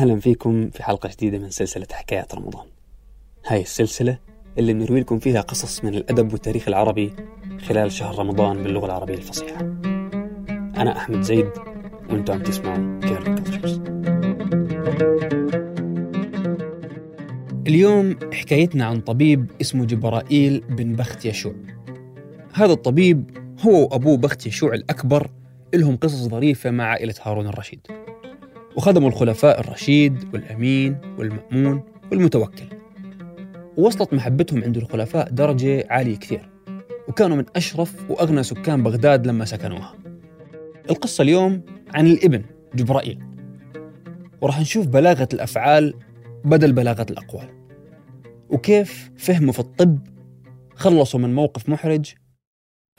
أهلا فيكم في حلقة جديدة من سلسلة حكايات رمضان. هاي السلسلة اللي بنروي لكم فيها قصص من الأدب والتاريخ العربي خلال شهر رمضان باللغة العربية الفصيحة. أنا أحمد زيد وأنتم عم تسمعوا Kerning Cultures اليوم حكايتنا عن طبيب اسمه جبرائيل بن بختيشوع. هذا الطبيب هو وأبوه بختيشوع الأكبر لهم قصص ظريفة مع عائلة هارون الرشيد. وخدموا الخلفاء الرشيد والأمين والمأمون والمتوكل. ووصلت محبتهم عند الخلفاء درجة عالية كثير وكانوا من أشرف وأغنى سكان بغداد لما سكنوها. القصة اليوم عن الإبن جبرائيل. وراح نشوف بلاغة الأفعال بدل بلاغة الأقوال. وكيف فهموا في الطب خلصوا من موقف محرج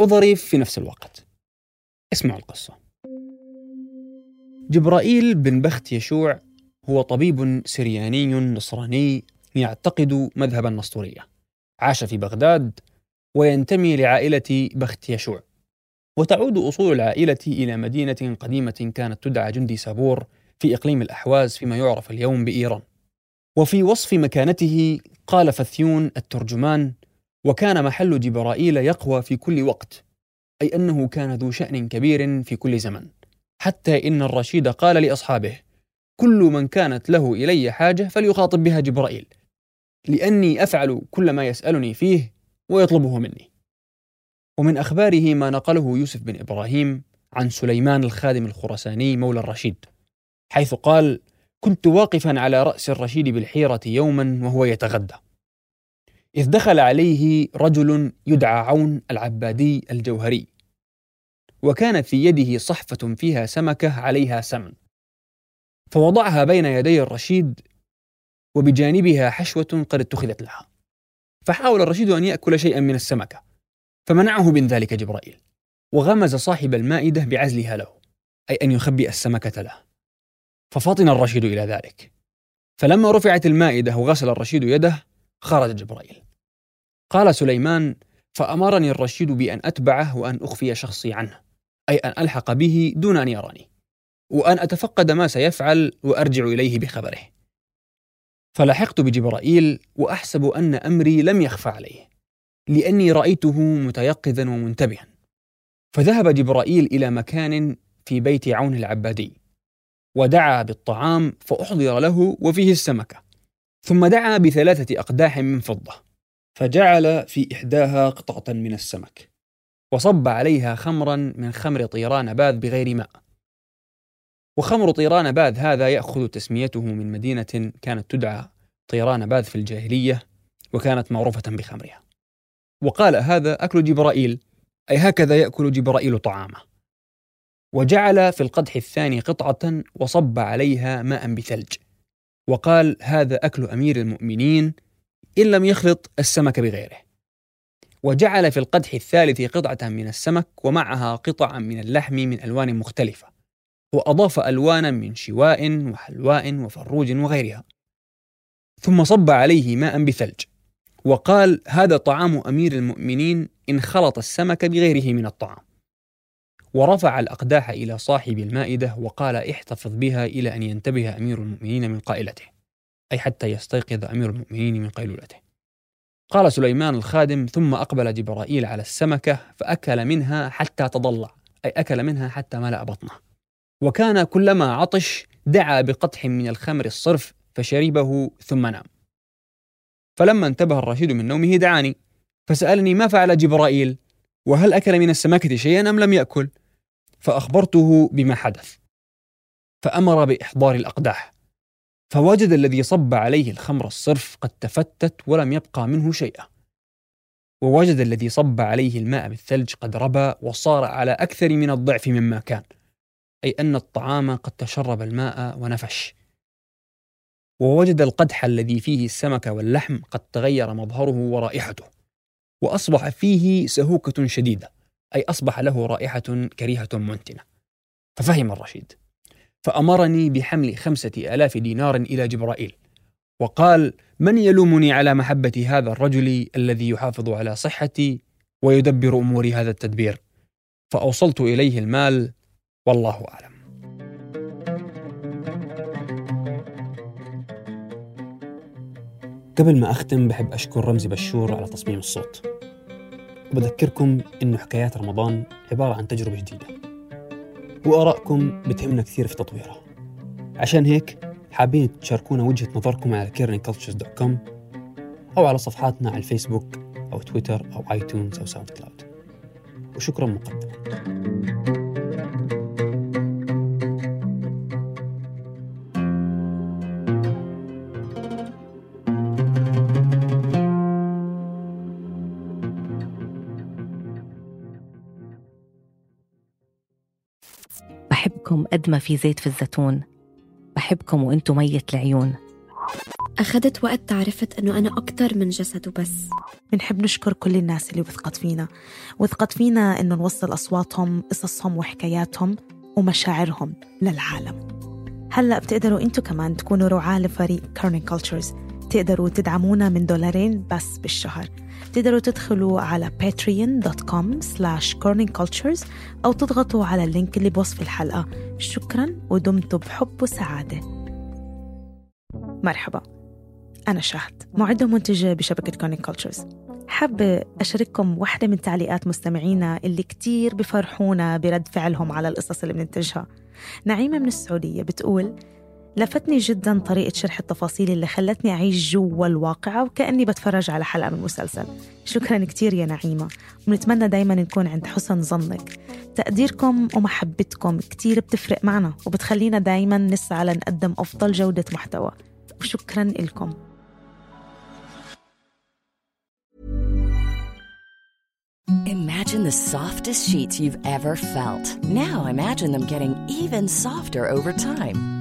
وظريف في نفس الوقت. اسمعوا القصة. جبرائيل بن بخت يشوع هو طبيب سرياني نصراني يعتقد مذهب النسطورية. عاش في بغداد وينتمي لعائلة بخت يشوع. وتعود أصول العائلة إلى مدينة قديمة كانت تدعى جندي سابور في إقليم الأحواز فيما يعرف اليوم بإيران. وفي وصف مكانته قال فثيون الترجمان وكان محل جبرائيل يقوى في كل وقت أي أنه كان ذو شأن كبير في كل زمن. حتى إن الرشيد قال لأصحابه كل من كانت له إلي حاجة فليخاطب بها جبرائيل لأني أفعل كل ما يسألني فيه ويطلبه مني. ومن أخباره ما نقله يوسف بن إبراهيم عن سليمان الخادم الخرساني مولى الرشيد حيث قال كنت واقفا على رأس الرشيد بالحيرة يوما وهو يتغدى إذ دخل عليه رجل يدعى عون العبادي الجوهري وكان في يده صحفة فيها سمكة عليها سمن. فوضعها بين يدي الرشيد وبجانبها حشوة قد اتخذت لها. فحاول الرشيد أن يأكل شيئا من السمكة فمنعه من ذلك جبرائيل وغمز صاحب المائدة بعزلها له أي أن يخبئ السمكة له. ففطن الرشيد إلى ذلك. فلما رفعت المائدة وغسل الرشيد يده خرج جبرائيل. قال سليمان فأمرني الرشيد بأن أتبعه وأن أخفي شخصي عنه. أي أن ألحق به دون أن يراني وأن أتفقد ما سيفعل وأرجع إليه بخبره. فلحقت بجبرائيل وأحسب أن أمري لم يخفى عليه لأني رأيته متيقظا ومنتبها. فذهب جبرائيل إلى مكان في بيت عون العبادي ودعا بالطعام فأحضر له وفيه السمكة ثم دعا بثلاثة أقداح من فضة فجعل في إحداها قطعة من السمك. وصب عليها خمرا من خمر طيران باذ بغير ماء. وخمر طيران باذ هذا يأخذ تسميته من مدينة كانت تدعى طيران باذ في الجاهلية وكانت معروفة بخمرها. وقال هذا أكل جبرائيل أي هكذا يأكل جبرائيل طعامه. وجعل في القدح الثاني قطعة وصب عليها ماء بثلج. وقال هذا أكل أمير المؤمنين إن لم يخلط السمك بغيره. وجعل في القدح الثالث قطعة من السمك ومعها قطعا من اللحم من ألوان مختلفة. وأضاف ألوانا من شواء وحلواء وفروج وغيرها. ثم صب عليه ماء بثلج. وقال هذا طعام أمير المؤمنين إن خلط السمك بغيره من الطعام. ورفع الأقداح إلى صاحب المائدة وقال احتفظ بها إلى أن ينتبه أمير المؤمنين من قائلته. أي حتى يستيقظ أمير المؤمنين من قيلولته. قال سليمان الخادم ثم أقبل جبرائيل على السمكة فأكل منها حتى تضلع أي أكل منها حتى ملأ بطنه. وكان كلما عطش دعا بقطح من الخمر الصرف فشربه ثم نام. فلما انتبه الرشيد من نومه دعاني فسألني ما فعل جبرائيل؟ وهل أكل من السمكة شيئا أم لم يأكل؟ فأخبرته بما حدث. فأمر بإحضار الأقداح. فوجد الذي صب عليه الخمر الصرف قد تفتت ولم يبقى منه شيئا. ووجد الذي صب عليه الماء بالثلج قد ربى وصار على أكثر من الضعف مما كان أي أن الطعام قد تشرب الماء ونفش. ووجد القدح الذي فيه السمك واللحم قد تغير مظهره ورائحته. وأصبح فيه سهوكة شديدة أي أصبح له رائحة كريهة منتنة. ففهم الرشيد. فأمرني بحمل خمسة آلاف دينار إلى جبرائيل. وقال من يلومني على محبة هذا الرجل الذي يحافظ على صحتي ويدبر أموري هذا التدبير؟ فأوصلت إليه المال والله أعلم. قبل ما أختم بحب أشكر رمزي بشور على تصميم الصوت. وبذكركم إنه حكايات رمضان عبارة عن تجربة جديدة. وآرائكم بتهمنا كثير في تطويرها. عشان هيك حابين تشاركونا وجهة نظركم على kerningcultures.com أو على صفحاتنا على الفيسبوك أو تويتر أو iTunes أو SoundCloud. وشكرا مقدما. بحبكم قد ما في زيت في الزيتون. بحبكم وأنتم مية العيون. أخذت وقت عرفت أنه أنا أكتر من جسد وبس. بنحب نشكر كل الناس اللي وثقت فينا. وثقت فينا إنه نوصل أصواتهم قصصهم وحكاياتهم ومشاعرهم للعالم. هلأ بتقدروا أنتوا كمان تكونوا رعاة لفريق Kerning Cultures تقدروا تدعمونا من دولارين بس بالشهر. تقدروا تدخلوا على patreon.com slash kerningcultures أو تضغطوا على ال link اللي بوصف الحلقة. شكرا ودمتم بحب وسعادة. مرحبا. أنا شهد معدة ومنتجة بشبكة Kerning Cultures حابة أشارككم واحدة من تعليقات مستمعينا اللي كتير بفرحونا برد فعلهم على القصص اللي بننتجها. نعيمة من السعودية بتقول لفتني جدا طريقة شرح التفاصيل اللي خلتني أعيش جوا الواقعة وكأني بتفرج على حلقة من مسلسل. شكرا كتير يا نعيمة. ونتمنى دايما نكون عند حسن ظنك. تقديركم ومحبتكم كتير بتفرق معنا وبتخلينا دايما نسعى لنقدم أفضل جودة محتوى. وشكرا لكم Imagine the softest sheets you've ever felt. Now imagine them getting even softer over time.